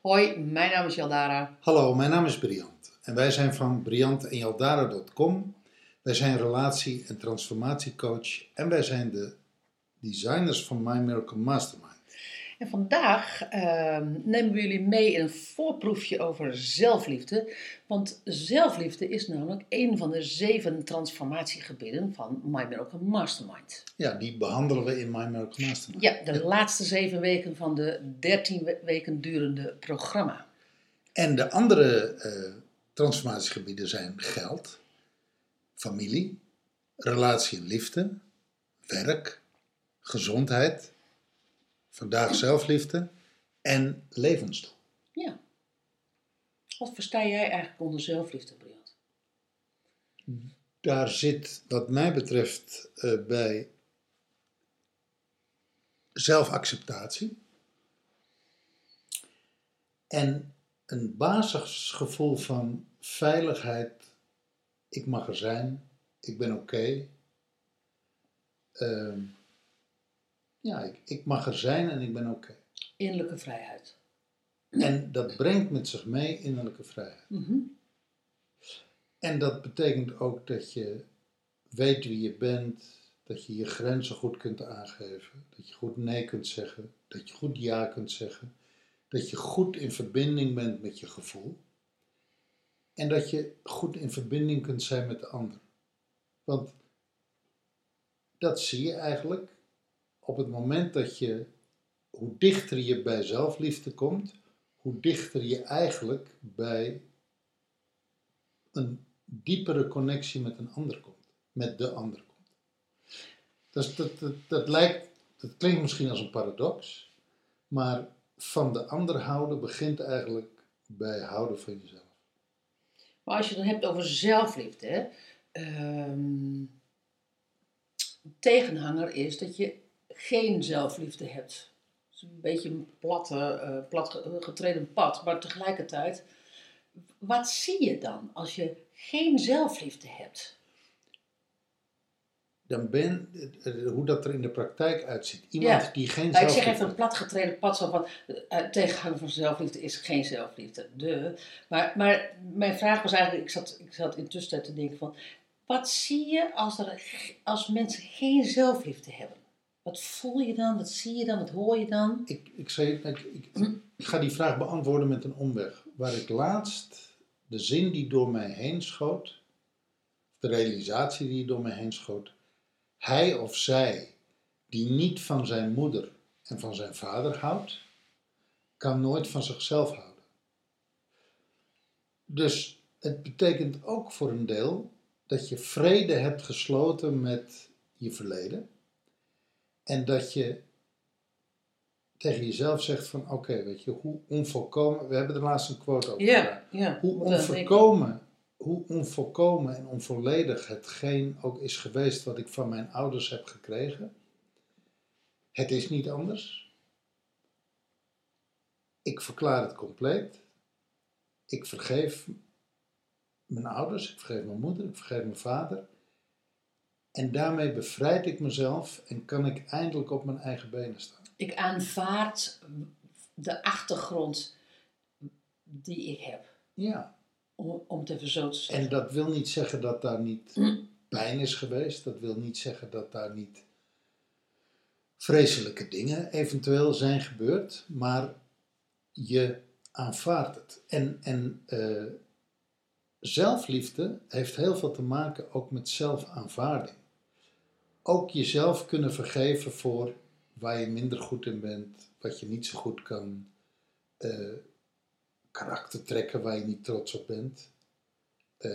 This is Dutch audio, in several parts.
Hoi, mijn naam is Jaldara. Hallo, mijn naam is Briant en wij zijn van briantenjaldara.com. Wij zijn relatie- en transformatiecoach en wij zijn de designers van My Miracle Mastermind. En vandaag ehm, nemen we jullie mee in een voorproefje over zelfliefde. Want zelfliefde is namelijk een van de zeven transformatiegebieden van My Miracle Mastermind. Ja, die behandelen we in My Miracle Mastermind. Ja, de laatste zeven weken van de dertien we- weken durende programma. En de andere eh, transformatiegebieden zijn geld, familie, relatie en liefde, werk, gezondheid, vandaag zelfliefde en levensdoel. Ja. Wat versta jij eigenlijk onder zelfliefde, Briant? Daar zit, wat mij betreft, eh, bij zelfacceptatie en een basisgevoel van veiligheid. Ik mag er zijn, ik ben oké. Ehm, ja, ik, ik mag er zijn en ik ben oké. Innerlijke vrijheid. En dat brengt met zich mee innerlijke vrijheid. Mhm. En dat betekent ook dat je weet wie je bent, dat je je grenzen goed kunt aangeven, dat je goed nee kunt zeggen, dat je goed ja kunt zeggen, dat je goed in verbinding bent met je gevoel en dat je goed in verbinding kunt zijn met de ander. Want dat zie je eigenlijk op het moment dat je, hoe dichter je bij zelfliefde komt, hoe dichter je eigenlijk bij een diepere connectie met een ander komt, met de ander komt. Dus dat, dat, dat lijkt, dat klinkt misschien als een paradox, maar van de ander houden begint eigenlijk bij houden van jezelf. Maar als je het dan hebt over zelfliefde, ehm, tegenhanger is dat je geen zelfliefde hebt. Het is een beetje een platte, eh, plat ge- getreden pad, maar tegelijkertijd, wat zie je dan als je geen zelfliefde hebt? Dan ben, eh, hoe dat er in de praktijk uitziet. Iemand Ja. die geen Nou, ik zeg zelfliefde even een plat getreden pad, zo van eh, tegenhanger van zelfliefde is geen zelfliefde. De. Maar, maar mijn vraag was eigenlijk, ik zat, ik zat intussen te denken van, wat zie je als, er, als mensen geen zelfliefde hebben? Wat voel je dan? Wat zie je dan? Wat hoor je dan? Ik, ik, ik, ik ga die vraag beantwoorden met een omweg. Waar ik laatst de zin die door mij heen schoot, de realisatie die door mij heen schoot, hij of zij die niet van zijn moeder en van zijn vader houdt, kan nooit van zichzelf houden. Dus het betekent ook voor een deel dat je vrede hebt gesloten met je verleden en dat je tegen jezelf zegt van oké, weet je, hoe onvolkomen, we hebben er laatst een quote over gedaan. Hoe onvolkomen, hoe onvolkomen en onvolledig hetgeen ook is geweest wat ik van mijn ouders heb gekregen. Het is niet anders. Ik verklaar het compleet. Ik vergeef mijn ouders, ik vergeef mijn moeder, ik vergeef mijn vader. En daarmee bevrijd ik mezelf en kan ik eindelijk op mijn eigen benen staan. Ik aanvaard de achtergrond die ik heb. Ja, Om, om te zeggen. En dat wil niet zeggen dat daar niet pijn is geweest. Dat wil niet zeggen dat daar niet vreselijke dingen eventueel zijn gebeurd. Maar je aanvaardt het. En, en eh, zelfliefde heeft heel veel te maken ook met zelfaanvaarding. Ook jezelf kunnen vergeven voor waar je minder goed in bent, wat je niet zo goed kan. eh karaktertrekken waar je niet trots op bent. Eh,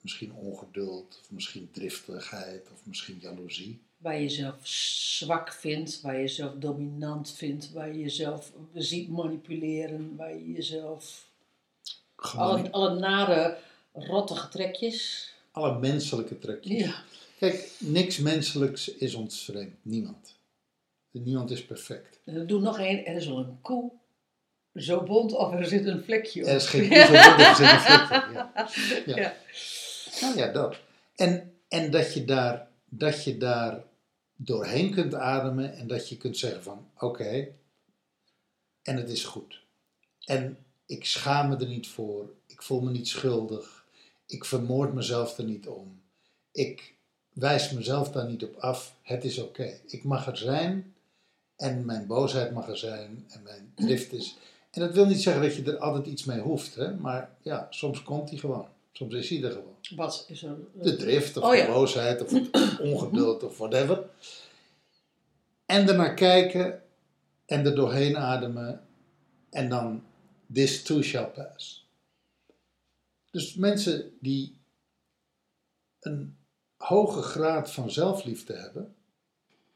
misschien ongeduld, of misschien driftigheid, of misschien jaloezie. Waar je jezelf zwak vindt, waar je jezelf dominant vindt, waar je jezelf ziet manipuleren, waar je jezelf. Gewoon Alle, alle nare, rottige trekjes. alle menselijke trekjes. Ja. Kijk, niks menselijks is ons vreemd. Niemand. Niemand is perfect. Doe nog één en er is al een koe. Zo bont of er zit een vlekje op. Er is geen koe zo in de flikker. Ja. Ja. Ja. Nou ja, dat. En, en dat, je daar, dat je daar doorheen kunt ademen en dat je kunt zeggen van oké, en het is goed. En ik schaam me er niet voor, ik voel me niet schuldig, ik vermoord mezelf er niet om, ik wijs mezelf daar niet op af, het is oké. Ik mag er zijn en mijn boosheid mag er zijn en mijn drift is. En dat wil niet zeggen dat je er altijd iets mee hoeft, hè? maar ja, soms komt die gewoon. Soms is hij er gewoon. Wat is er? De drift of Oh ja. de boosheid of het ongeduld of whatever. En ernaar kijken en er doorheen ademen en dan this too shall pass. Dus mensen die een hoge graad van zelfliefde hebben,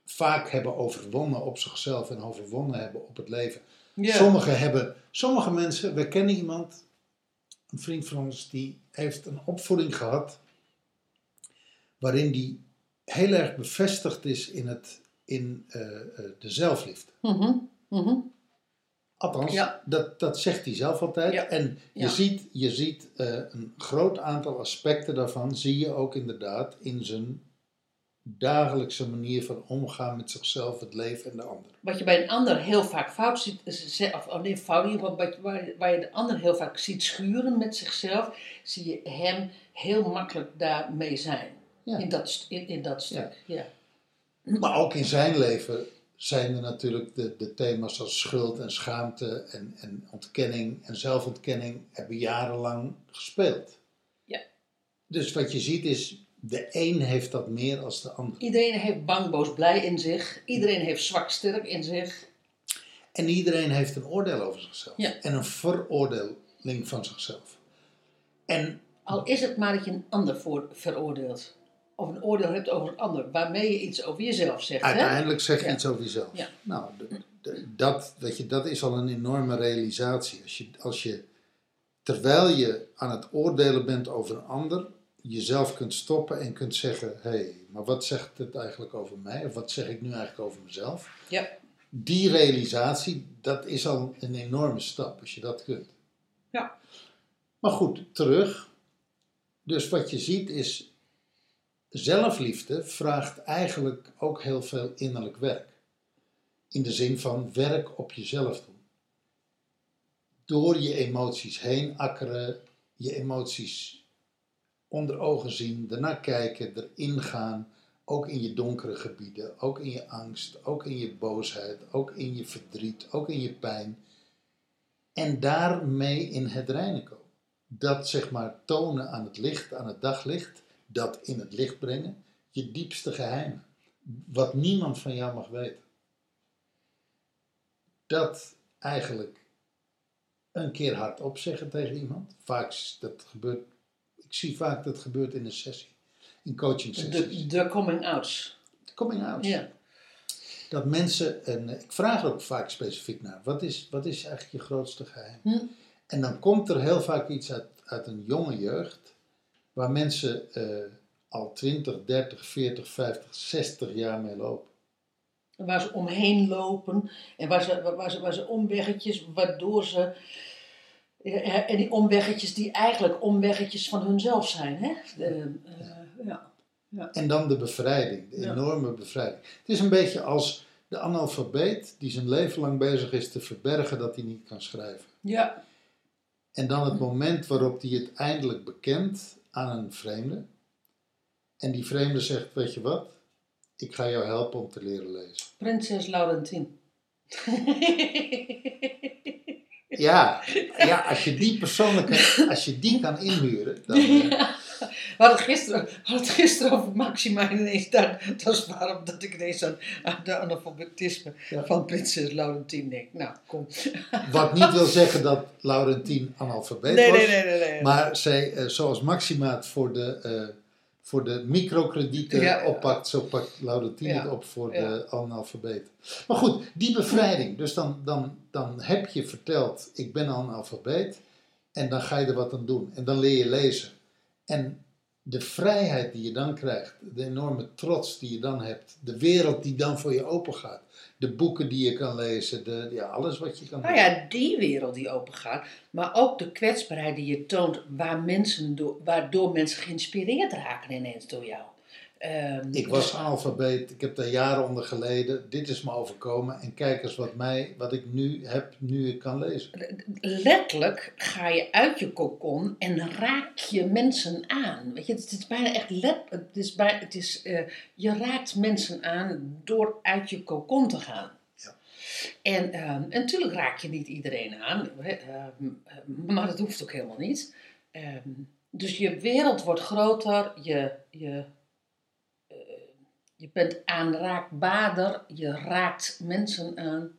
vaak hebben overwonnen op zichzelf en overwonnen hebben op het leven. Sommige hebben, sommige mensen, we kennen iemand, een vriend van ons, die heeft een opvoeding gehad waarin die heel erg bevestigd is in, het, in eh, eh, de zelfliefde. Mhm, mhm. Althans, Ja. dat, dat zegt hij zelf altijd. Ja. En je Ja. ziet, je ziet eh, een groot aantal aspecten daarvan, zie je ook inderdaad in zijn dagelijkse manier van omgaan met zichzelf, het leven en de ander. Wat je bij een ander heel vaak fout ziet, is- of nee, fout waar, waar je de ander heel vaak ziet schuren met zichzelf, zie je hem heel makkelijk daarmee zijn. In, dat, in, in dat stuk. Ja. Maar ook in zijn leven zijn er natuurlijk de, de thema's als schuld en schaamte en, en ontkenning en zelfontkenning hebben jarenlang gespeeld. Ja. Dus wat je ziet is, de een heeft dat meer als de ander. Iedereen heeft bang, boos, blij in zich. Iedereen heeft zwak, sterk in zich. En iedereen heeft een oordeel over zichzelf. Ja. En een veroordeling van zichzelf. En Al is het maar dat je een ander voor, veroordeelt. Of een oordeel hebt over een ander, waarmee je iets over jezelf zegt. Hè? uiteindelijk zeg je Ja. iets over jezelf. Ja. Nou, dat, weet je, dat is al een enorme realisatie. Als je, als je, terwijl je aan het oordelen bent over een ander, jezelf kunt stoppen en kunt zeggen: hé, hey, maar wat zegt het eigenlijk over mij? Of wat zeg ik nu eigenlijk over mezelf? Ja. Die realisatie, dat is al een enorme stap als je dat kunt. Ja. Maar goed, terug. Dus wat je ziet is, zelfliefde vraagt eigenlijk ook heel veel innerlijk werk. In de zin van werk op jezelf doen. Door je emoties heen akkeren, je emoties onder ogen zien, ernaar kijken, erin gaan. Ook in je donkere gebieden, ook in je angst, ook in je boosheid, ook in je verdriet, ook in je pijn. En daarmee in het reinen komen. Dat zeg maar tonen aan het licht, aan het daglicht, dat in het licht brengen, je diepste geheimen. Wat niemand van jou mag weten. Dat eigenlijk een keer hardop zeggen tegen iemand. Vaak dat gebeurt, ik zie vaak dat gebeurt in een sessie, in coaching sessies. De, de coming outs. Coming out. Ja. Dat mensen, en eh, ik vraag er ook vaak specifiek naar, wat is, wat is eigenlijk je grootste geheim? Hm. En dan komt er heel vaak iets uit, uit een jonge jeugd, waar mensen eh, al 20, 30, 40, 50, 60 jaar mee lopen. Waar ze omheen lopen en waar ze, waar ze, waar ze omweggetjes, waardoor ze. ja, En die omweggetjes die eigenlijk omweggetjes van hunzelf zijn. Hè? De, eh, ja. En dan de bevrijding, de Ja. enorme bevrijding. Het is een beetje als de analfabeet die zijn leven lang bezig is te verbergen dat hij niet kan schrijven. ja, En dan het moment waarop hij het eindelijk bekent aan een vreemde. En die vreemde zegt, weet je wat, ik ga jou helpen om te leren lezen. prinses Laurentien. Ja, ja als je die persoonlijke, als je die kan inhuren, dan... eh, We hadden het gisteren, hadden het gisteren over Maxima en ineens daar, dat is waarom dat ik ineens aan, aan de analfabetisme Ja. van prinses Laurentien denk. Nou, kom. Wat niet wil zeggen dat Laurentien analfabeet Nee, was. nee, nee, nee. nee. Maar zij, eh, zoals Maxima het voor de, eh, voor de microkredieten Ja. oppakt, zo pakt Laurentien Ja. het op voor Ja. de analfabeten. Maar goed, die bevrijding. Dus dan, dan, dan heb je verteld, ik ben analfabeet. En dan ga je er wat aan doen. En dan leer je lezen. En de vrijheid die je dan krijgt, de enorme trots die je dan hebt, de wereld die dan voor je open gaat, De boeken die je kan lezen, de, ja, alles wat je kan Nou doen. ja, die wereld die open gaat, maar ook de kwetsbaarheid die je toont, waar mensen door, waardoor mensen geïnspireerd raken ineens door jou. Ehm, Ik was analfabeet, ik heb daar jaren onder geleden. Dit is me overkomen en kijk eens wat, mij, wat ik nu heb, nu ik kan lezen. letterlijk ga je uit je kokon en raak je mensen aan. Weet je, het is bijna echt let, het is bij, het is, eh, je raakt mensen aan door uit je kokon te gaan. Ja. En, ehm, en natuurlijk raak je niet iedereen aan, ehm, maar dat hoeft ook helemaal niet. Dus je wereld wordt groter, je, je, eh, je bent aanraakbaarder, je raakt mensen aan.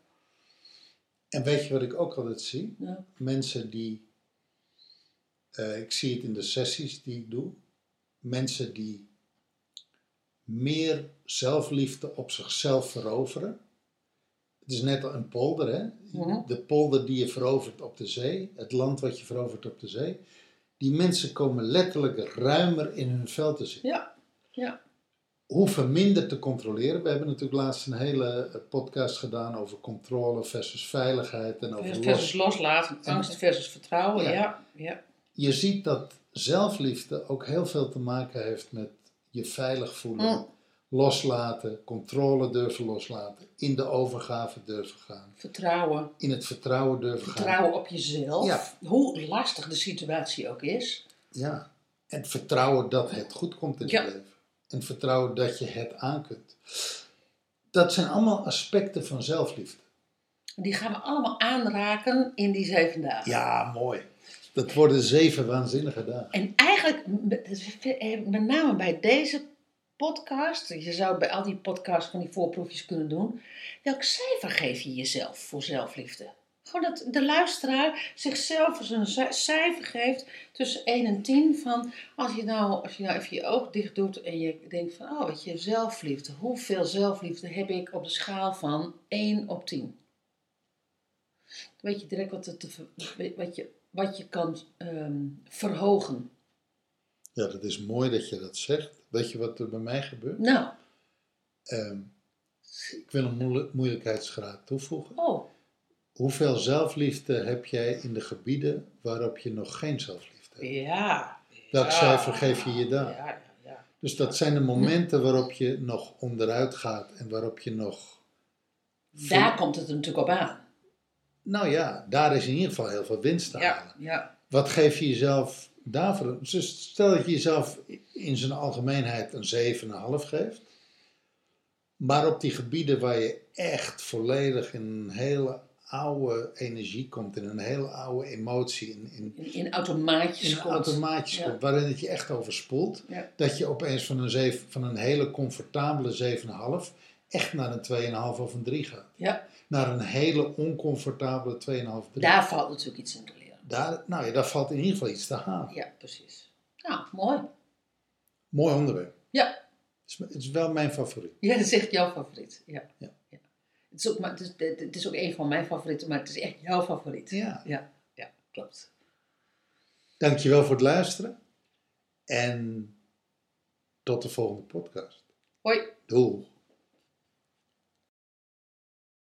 En weet je wat ik ook altijd zie? Ja. Mensen die, eh, ik zie het in de sessies die ik doe, mensen die meer zelfliefde op zichzelf veroveren. Het is net een polder, hè? Mhm. De polder die je verovert op de zee, het land wat je verovert op de zee. Die mensen komen letterlijk ruimer in hun vel te zitten. Ja, ja. Hoeven minder te controleren. We hebben natuurlijk laatst een hele eh, podcast gedaan over controle versus veiligheid en over Versus los. loslaten, En- angst versus vertrouwen. Ja. Ja, ja. Je ziet dat zelfliefde ook heel veel te maken heeft met je veilig voelen, Mm. loslaten, controle durven loslaten, in de overgave durven gaan, Vertrouwen. in het vertrouwen durven gaan. Vertrouwen op jezelf. Ja. Hoe lastig de situatie ook is. Ja. En vertrouwen dat het goed komt in Ja. het leven. En vertrouwen dat je het aan kunt. Dat zijn allemaal aspecten van zelfliefde. Die gaan we allemaal aanraken in die zeven dagen. Ja, mooi. Dat worden zeven waanzinnige dagen. En eigenlijk, met met name bij deze podcast, je zou bij al die podcasts van die voorproefjes kunnen doen. Welk cijfer geef je jezelf voor zelfliefde? Gewoon dat de luisteraar zichzelf eens een ci- cijfer geeft tussen 1 en 10 van als je nou, als je nou even je oog dicht doet en je denkt van oh weet je, zelfliefde. Hoeveel zelfliefde heb ik op de schaal van 1 op 10? Dan weet je direct wat, het wat, je, wat je kan ehm, verhogen. Ja, dat is mooi dat je dat zegt. Weet je wat er bij mij gebeurt? Nou, Ehm, ik wil een moeilijk- moeilijkheidsgraad toevoegen. oh, Hoeveel zelfliefde heb jij in de gebieden waarop je nog geen zelfliefde hebt? ja. Welk ja, cijfer geef je je daar? Ja, ja. Dus dat zijn de momenten waarop je nog onderuit gaat en waarop je nog. Daar komt het natuurlijk op aan. Nou ja, daar is in ieder geval heel veel winst te Ja, halen. ja. Wat geef je jezelf daarvoor? Dus stel dat je jezelf in zijn algemeenheid een 7,5 geeft. Maar op die gebieden waar je echt volledig in een hele oude energie komt, in een hele oude emotie, in, in, In, in automaatjes in komt. Ja. komt, waarin het je echt overspoelt, Ja. dat je opeens van een, zeven, van een hele comfortabele 7,5 echt naar een 2,5 of een 3 gaat. Ja, Naar een hele oncomfortabele 2,5, 3. daar valt natuurlijk iets in te leren. Daar, nou ja, daar valt in ieder geval iets te halen. Ja, precies. Nou, mooi. Mooi onderwerp. Ja, Het is, het is wel mijn favoriet. ja dat is echt jouw favoriet. Ja. Ja. Het, is ook, maar het, is, het is ook een van mijn favorieten, maar het is echt jouw favoriet. Ja. Ja, ja klopt. Dankjewel voor het luisteren. En tot de volgende podcast. Hoi. Doei.